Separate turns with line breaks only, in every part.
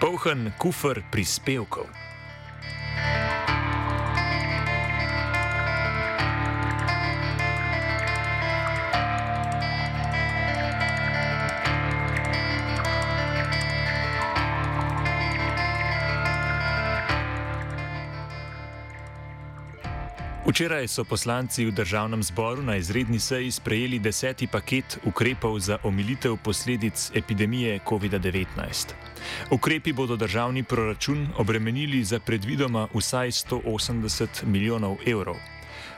Polhen kufr prispevkov. Včeraj so poslanci v državnem zboru na izredni seji sprejeli deseti paket ukrepov za omilitev posledic epidemije COVID-19. Ukrepi bodo državni proračun obremenili za predvidoma vsaj 180 milijonov evrov.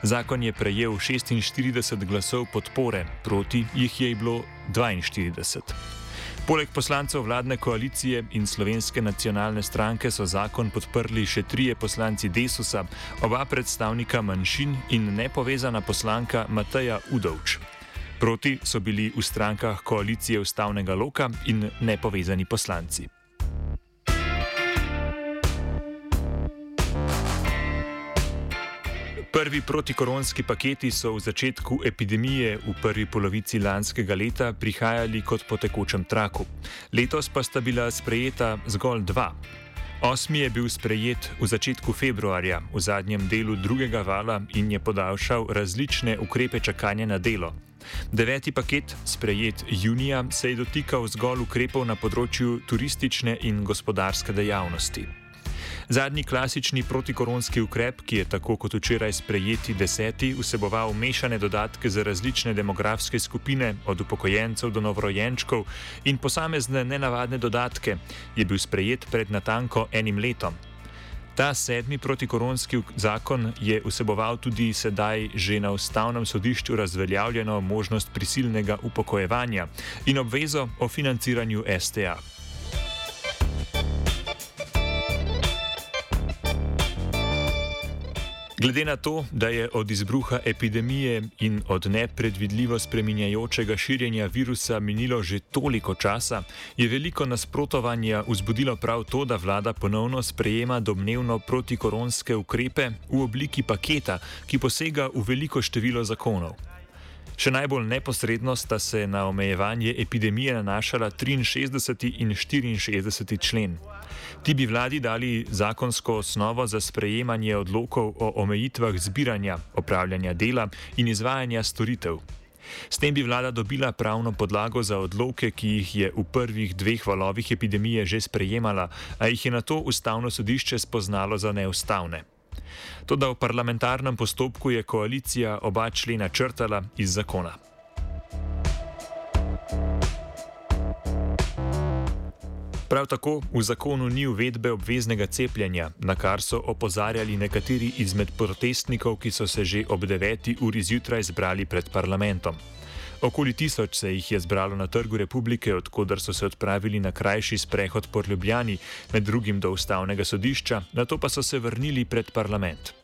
Zakon je prejel 46 glasov podpore, proti jih je bilo 42. Poleg poslancev vladne koalicije in slovenske nacionalne stranke so zakon podprli še trije poslanci Desusa, oba predstavnika manjšin in nepovezana poslanka Mateja Udovč. Proti so bili v strankah koalicije ustavnega loka in nepovezani poslanci. Prvi protikoronski paketi so v začetku epidemije v prvi polovici lanskega leta prihajali kot po tekočem traku. Letos pa sta bila sprejeta zgolj dva. Osmi je bil sprejet v začetku februarja, v zadnjem delu drugega vala in je podaljšal različne ukrepe čakanja na delo. Deveti paket, sprejet junija, se je dotikal zgolj ukrepov na področju turistične in gospodarske dejavnosti. Zadnji klasični protikoronski ukrep, ki je tako kot včeraj sprejeti deseti, vseboval mešane dodatke za različne demografske skupine, od upokojencev do novorojenčkov in posamezne nenavadne dodatke, je bil sprejet pred natanko enim letom. Ta sedmi protikoronski zakon je vseboval tudi sedaj že na ustavnem sodišču razveljavljeno možnost prisilnega upokojevanja in obvezo o financiranju STA. Glede na to, da je od izbruha epidemije in od nepredvidljivo spreminjajočega širjenja virusa minilo že toliko časa, je veliko nasprotovanja vzbudilo prav to, da vlada ponovno sprejema domnevno protikoronske ukrepe v obliki paketa, ki posega v veliko število zakonov. Še najbolj neposredno sta se na omejevanje epidemije nanašala 63 in 64 člen. Ti bi vladi dali zakonsko osnovo za sprejemanje odlokov o omejitvah zbiranja, opravljanja dela in izvajanja storitev. S tem bi vlada dobila pravno podlago za odloke, ki jih je v prvih dveh valovih epidemije že sprejemala, a jih je na to ustavno sodišče spoznalo za neustavne. Toda v parlamentarnem postopku je koalicija oba člena črtala iz zakona. Prav tako v zakonu ni uvedbe obveznega cepljenja, na kar so opozarjali nekateri izmed protestnikov, ki so se že ob 9. uri zjutraj zbrali pred parlamentom. Okoli tisoč se jih je zbralo na Trgu republike, odkudar so se odpravili na krajši sprehod po Ljubljani, med drugim do ustavnega sodišča, na to pa so se vrnili pred parlament.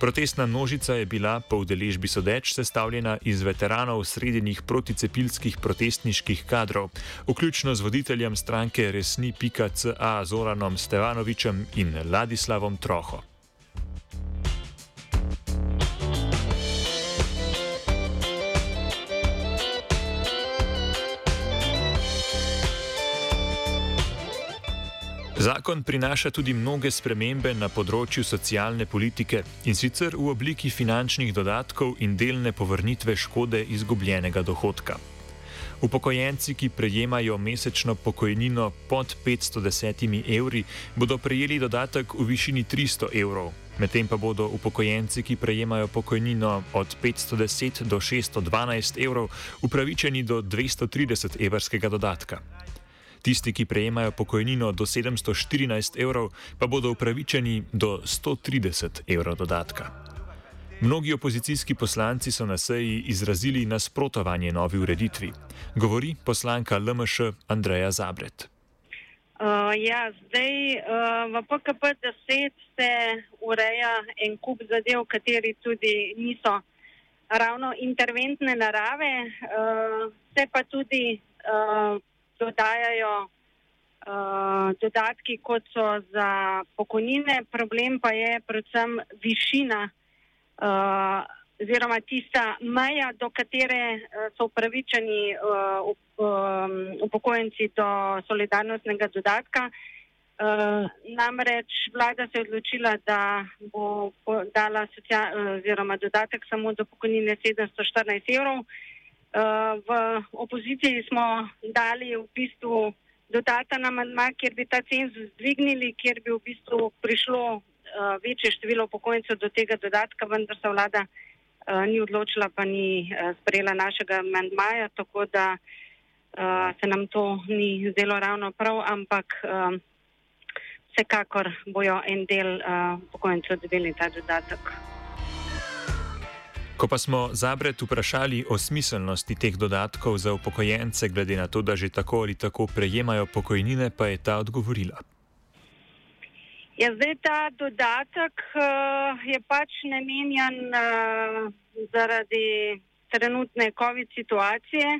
Protestna množica je bila po udeležbi sodeč sestavljena iz veteranov srednjih proticepilskih protestniških kadrov, vključno z voditeljem stranke Resni.ca Zoranom Stevanovičem in Ladislavom Troho. Zakon prinaša tudi mnoge spremembe na področju socialne politike in sicer v obliki finančnih dodatkov in delne povrnitve škode izgubljenega dohodka. Upokojenci, ki prejemajo mesečno pokojnino pod 510 evri, bodo prejeli dodatek v višini 300 evrov, medtem pa bodo upokojenci, ki prejemajo pokojnino od 510 do 612 evrov, upravičeni do 230 evrskega dodatka. Tisti, ki prejemajo pokojnino do 714 evrov, pa bodo upravičeni do 130 evrov dodatka. Mnogi opozicijski poslanci so na seji izrazili nasprotovanje novi ureditvi. Govori poslanka LMŠ Andreja Zabret.
Uh, ja, zdaj uh, v PKP-10 se ureja en kup zadev, kateri tudi niso ravno interventne narave, uh, se pa tudi uh, dodajajo uh, dodatki, kot so za pokojnine. Problem pa je predvsem višina uh, oziroma tista meja, do katere uh, so upravičeni uh, upokojenci do solidarnostnega dodatka. Uh, namreč vlada se je odločila, da bo dala oziroma dodatek samo do pokojnine 714 evrov. Uh, v opoziciji smo dali v bistvu dodaten amandma, kjer bi ta cenzus dvignili, kjer bi v bistvu prišlo uh, večje število upokojencev do tega dodatka, vendar se vlada Eh, ni odločila, pa ni sprejela našega amendmaja, tako da se nam to ni zdelo ravno prav, ampak vsekakor bojo en del pokojnicev uh, dobili ta dodatek.
Ko pa smo zabred vprašali o smiselnosti teh dodatkov za upokojence, glede na to, da že tako ali tako prejemajo pokojnine, pa je ta odgovorila.
Ja, zdaj ta dodatek uh, je pač namenjen uh, zaradi trenutne COVID situacije.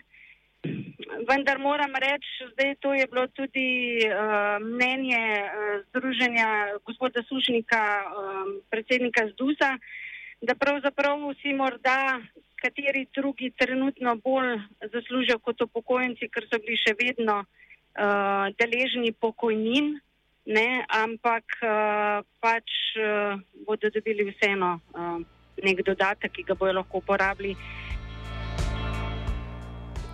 Vendar moram reči, da to je bilo tudi uh, mnenje uh, Združenja gospoda Sušnika, um, predsednika ZDUS-a, da pravzaprav vsi morda kateri drugi trenutno bolj zaslužijo kot upokojenci, ker so bili še vedno uh, deležni pokojnin ne, ampak uh, pač uh, bodo dobili vseeno uh, nek dodatek, ki ga bodo lahko uporabili.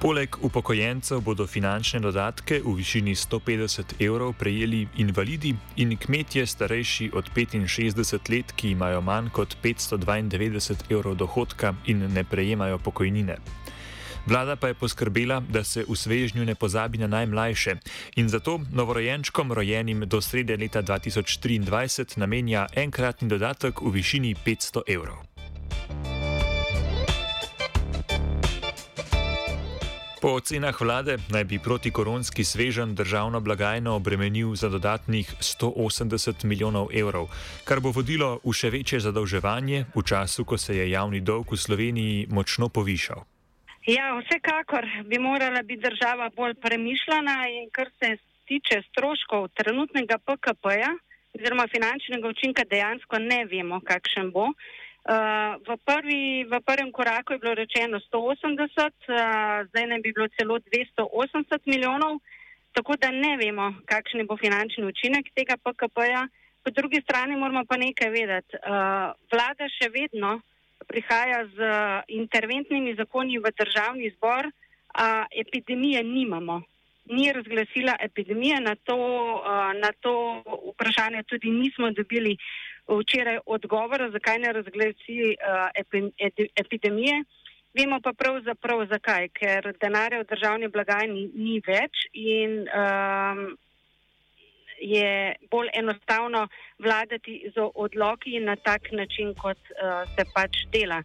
Poleg upokojencev bodo finančne dodatke v višini 150 evrov prejeli invalidi in kmetje starejši od 65 let, ki imajo manj kot 592 evrov dohodka in ne prejemajo pokojnine. Vlada pa je poskrbela, da se v svežnju ne pozabi na najmlajše in zato novorojenčkom rojenim do srede leta 2023 namenja enkratni dodatek v višini 500 evrov. Po ocenah vlade naj bi protikoronski svežen državno blagajno obremenil za dodatnih 180 milijonov evrov, kar bo vodilo v še večje zadolževanje v času, ko se je javni dolg v Sloveniji močno povišal.
Ja, vsekakor bi morala biti država bolj premišljena in kar se tiče stroškov trenutnega PKP-ja oziroma finančnega učinka dejansko ne vemo, kakšen bo. Uh, v, prvi, v prvem koraku je bilo rečeno 180, uh, zdaj ne bi bilo celo 280 milijonov, tako da ne vemo, kakšen bo finančni učinek tega PKP-ja. Po drugi strani moramo pa nekaj vedeti. Uh, vlada še vedno prihaja z interventnimi zakoni v državni zbor, a epidemije nimamo. Ni razglasila epidemije, na to, na to vprašanje tudi nismo dobili včeraj odgovora, zakaj ne razglasi epidemije. Vemo pa pravzaprav zakaj, ker denarja v državni blagajni ni več in um, je bolj enostavno vladati z odloki na tak način, kot uh, se pač dela.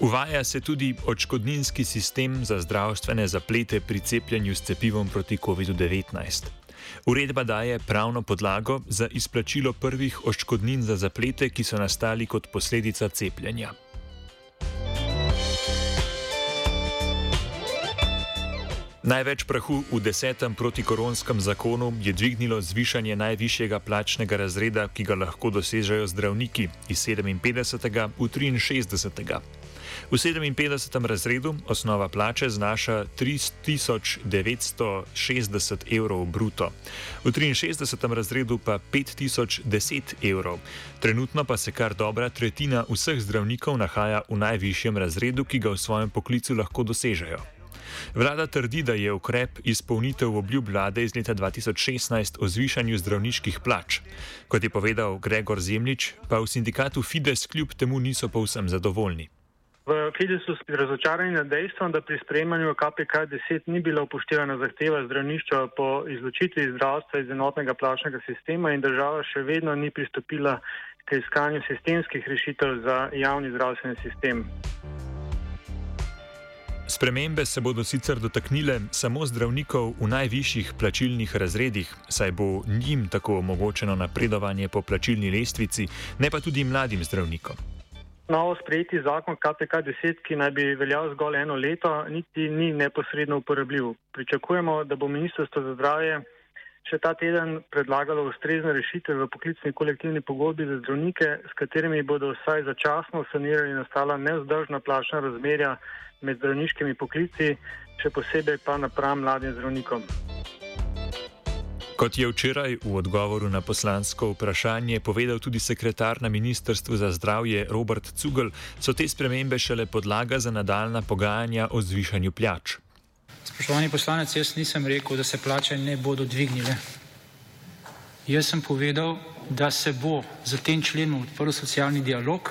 Uvaja se tudi odškodninski sistem za zdravstvene zaplete pri cepljenju s cepivom proti COVID-19. Uredba daje pravno podlago za izplačilo prvih odškodnin za zaplete, ki so nastali kot posledica cepljenja. Največ prahu v desetem protikoronskem zakonu je dvignilo zvišanje najvišjega plačnega razreda, ki ga lahko dosežejo zdravniki iz 57. v 63. V 57. razredu osnova plače znaša 3960 evrov bruto, v 63. razredu pa 5010 evrov. Trenutno pa se kar dobra tretjina vseh zdravnikov nahaja v najvišjem razredu, ki ga v svojem poklicu lahko dosežejo. Vlada trdi, da je ukrep izpolnitev obljub vlade iz leta 2016 o zvišanju zdravniških plač. Kot je povedal Gregor Zemljič, pa v sindikatu Fides kljub temu niso povsem zadovoljni.
V Fidesu smo razočarani nad dejstvom, da pri sprejemanju KPK-10 ni bila upoštevana zahteva zdravništva po izločitvi zdravstva iz enotnega plačnega sistema in država še vedno ni pristopila k iskanju sistemskih rešitev za javni zdravstveni sistem.
Spremembe se bodo sicer dotaknile samo zdravnikov v najvišjih plačilnih razredih, saj bo njim tako omogočeno napredovanje po plačilni lestvici, ne pa tudi mladim zdravnikom.
Novo sprejeti zakon KPK-10, ki naj bi veljal zgolj eno leto, niti ni neposredno uporabljiv. Pričakujemo, da bo Ministrstvo za zdravje še ta teden predlagalo ustrezne rešitve v poklicni kolektivni pogodbi za zdravnike, s katerimi bodo vsaj začasno sanirali nastala nezdržna plačna razmerja med zdravniškimi poklici, še posebej pa napram mladim zdravnikom.
Kot je včeraj v odgovoru na poslansko vprašanje povedal tudi sekretar na Ministrstvu za zdravje Robert Cugel, so te spremembe šele podlaga za nadaljna pogajanja o zvišanju plač.
Spoštovani poslanec, jaz nisem rekel, da se plače ne bodo dvignile. Jaz sem povedal, da se bo za tem členom odprl socialni dialog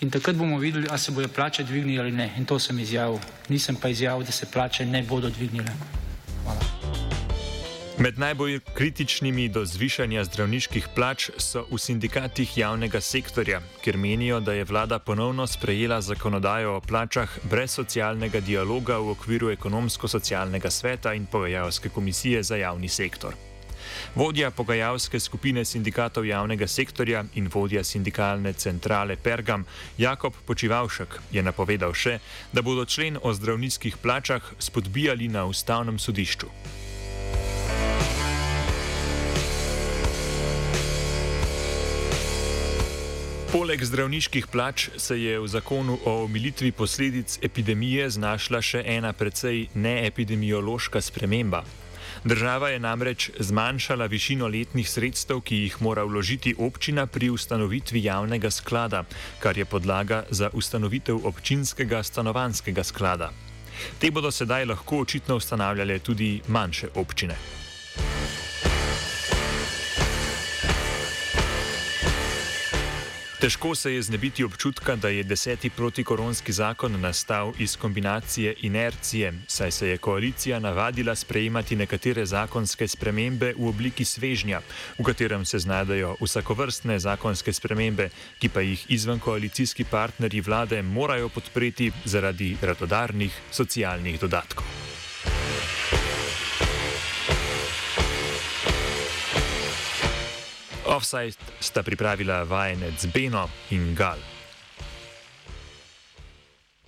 in takrat bomo videli, ali se bodo plače dvignile ali ne. In to sem izjavil. Nisem pa izjavil, da se plače ne bodo dvignile.
Med najbolj kritičnimi do zvišanja zdravniških plač so v sindikatih javnega sektorja, ker menijo, da je vlada ponovno sprejela zakonodajo o plačah brez socialnega dialoga v okviru ekonomsko-socialnega sveta in pogajalske komisije za javni sektor. Vodja pogajalske skupine sindikatov javnega sektorja in vodja sindikalne centrale Pergam Jakob Počivalšek je napovedal še, da bodo člen o zdravniških plačah spodbijali na ustavnem sodišču. Poleg zdravniških plač se je v zakonu o omilitvi posledic epidemije znašla še ena precej neepidemiološka sprememba. Država je namreč zmanjšala višino letnih sredstev, ki jih mora vložiti občina pri ustanovitvi javnega sklada, kar je podlaga za ustanovitev občinskega stanovanskega sklada. Te bodo sedaj lahko očitno ustanavljale tudi manjše občine. Težko se je znebiti občutka, da je deseti protikoronski zakon nastal iz kombinacije inercije, saj se je koalicija navadila sprejemati nekatere zakonske spremembe v obliki svežnja, v katerem se znajdejo vsakovrstne zakonske spremembe, ki pa jih izven koalicijski partnerji vlade morajo podpreti zaradi radodarnih socialnih dodatkov. Offside sta pripravila vajenec Beno in Gal.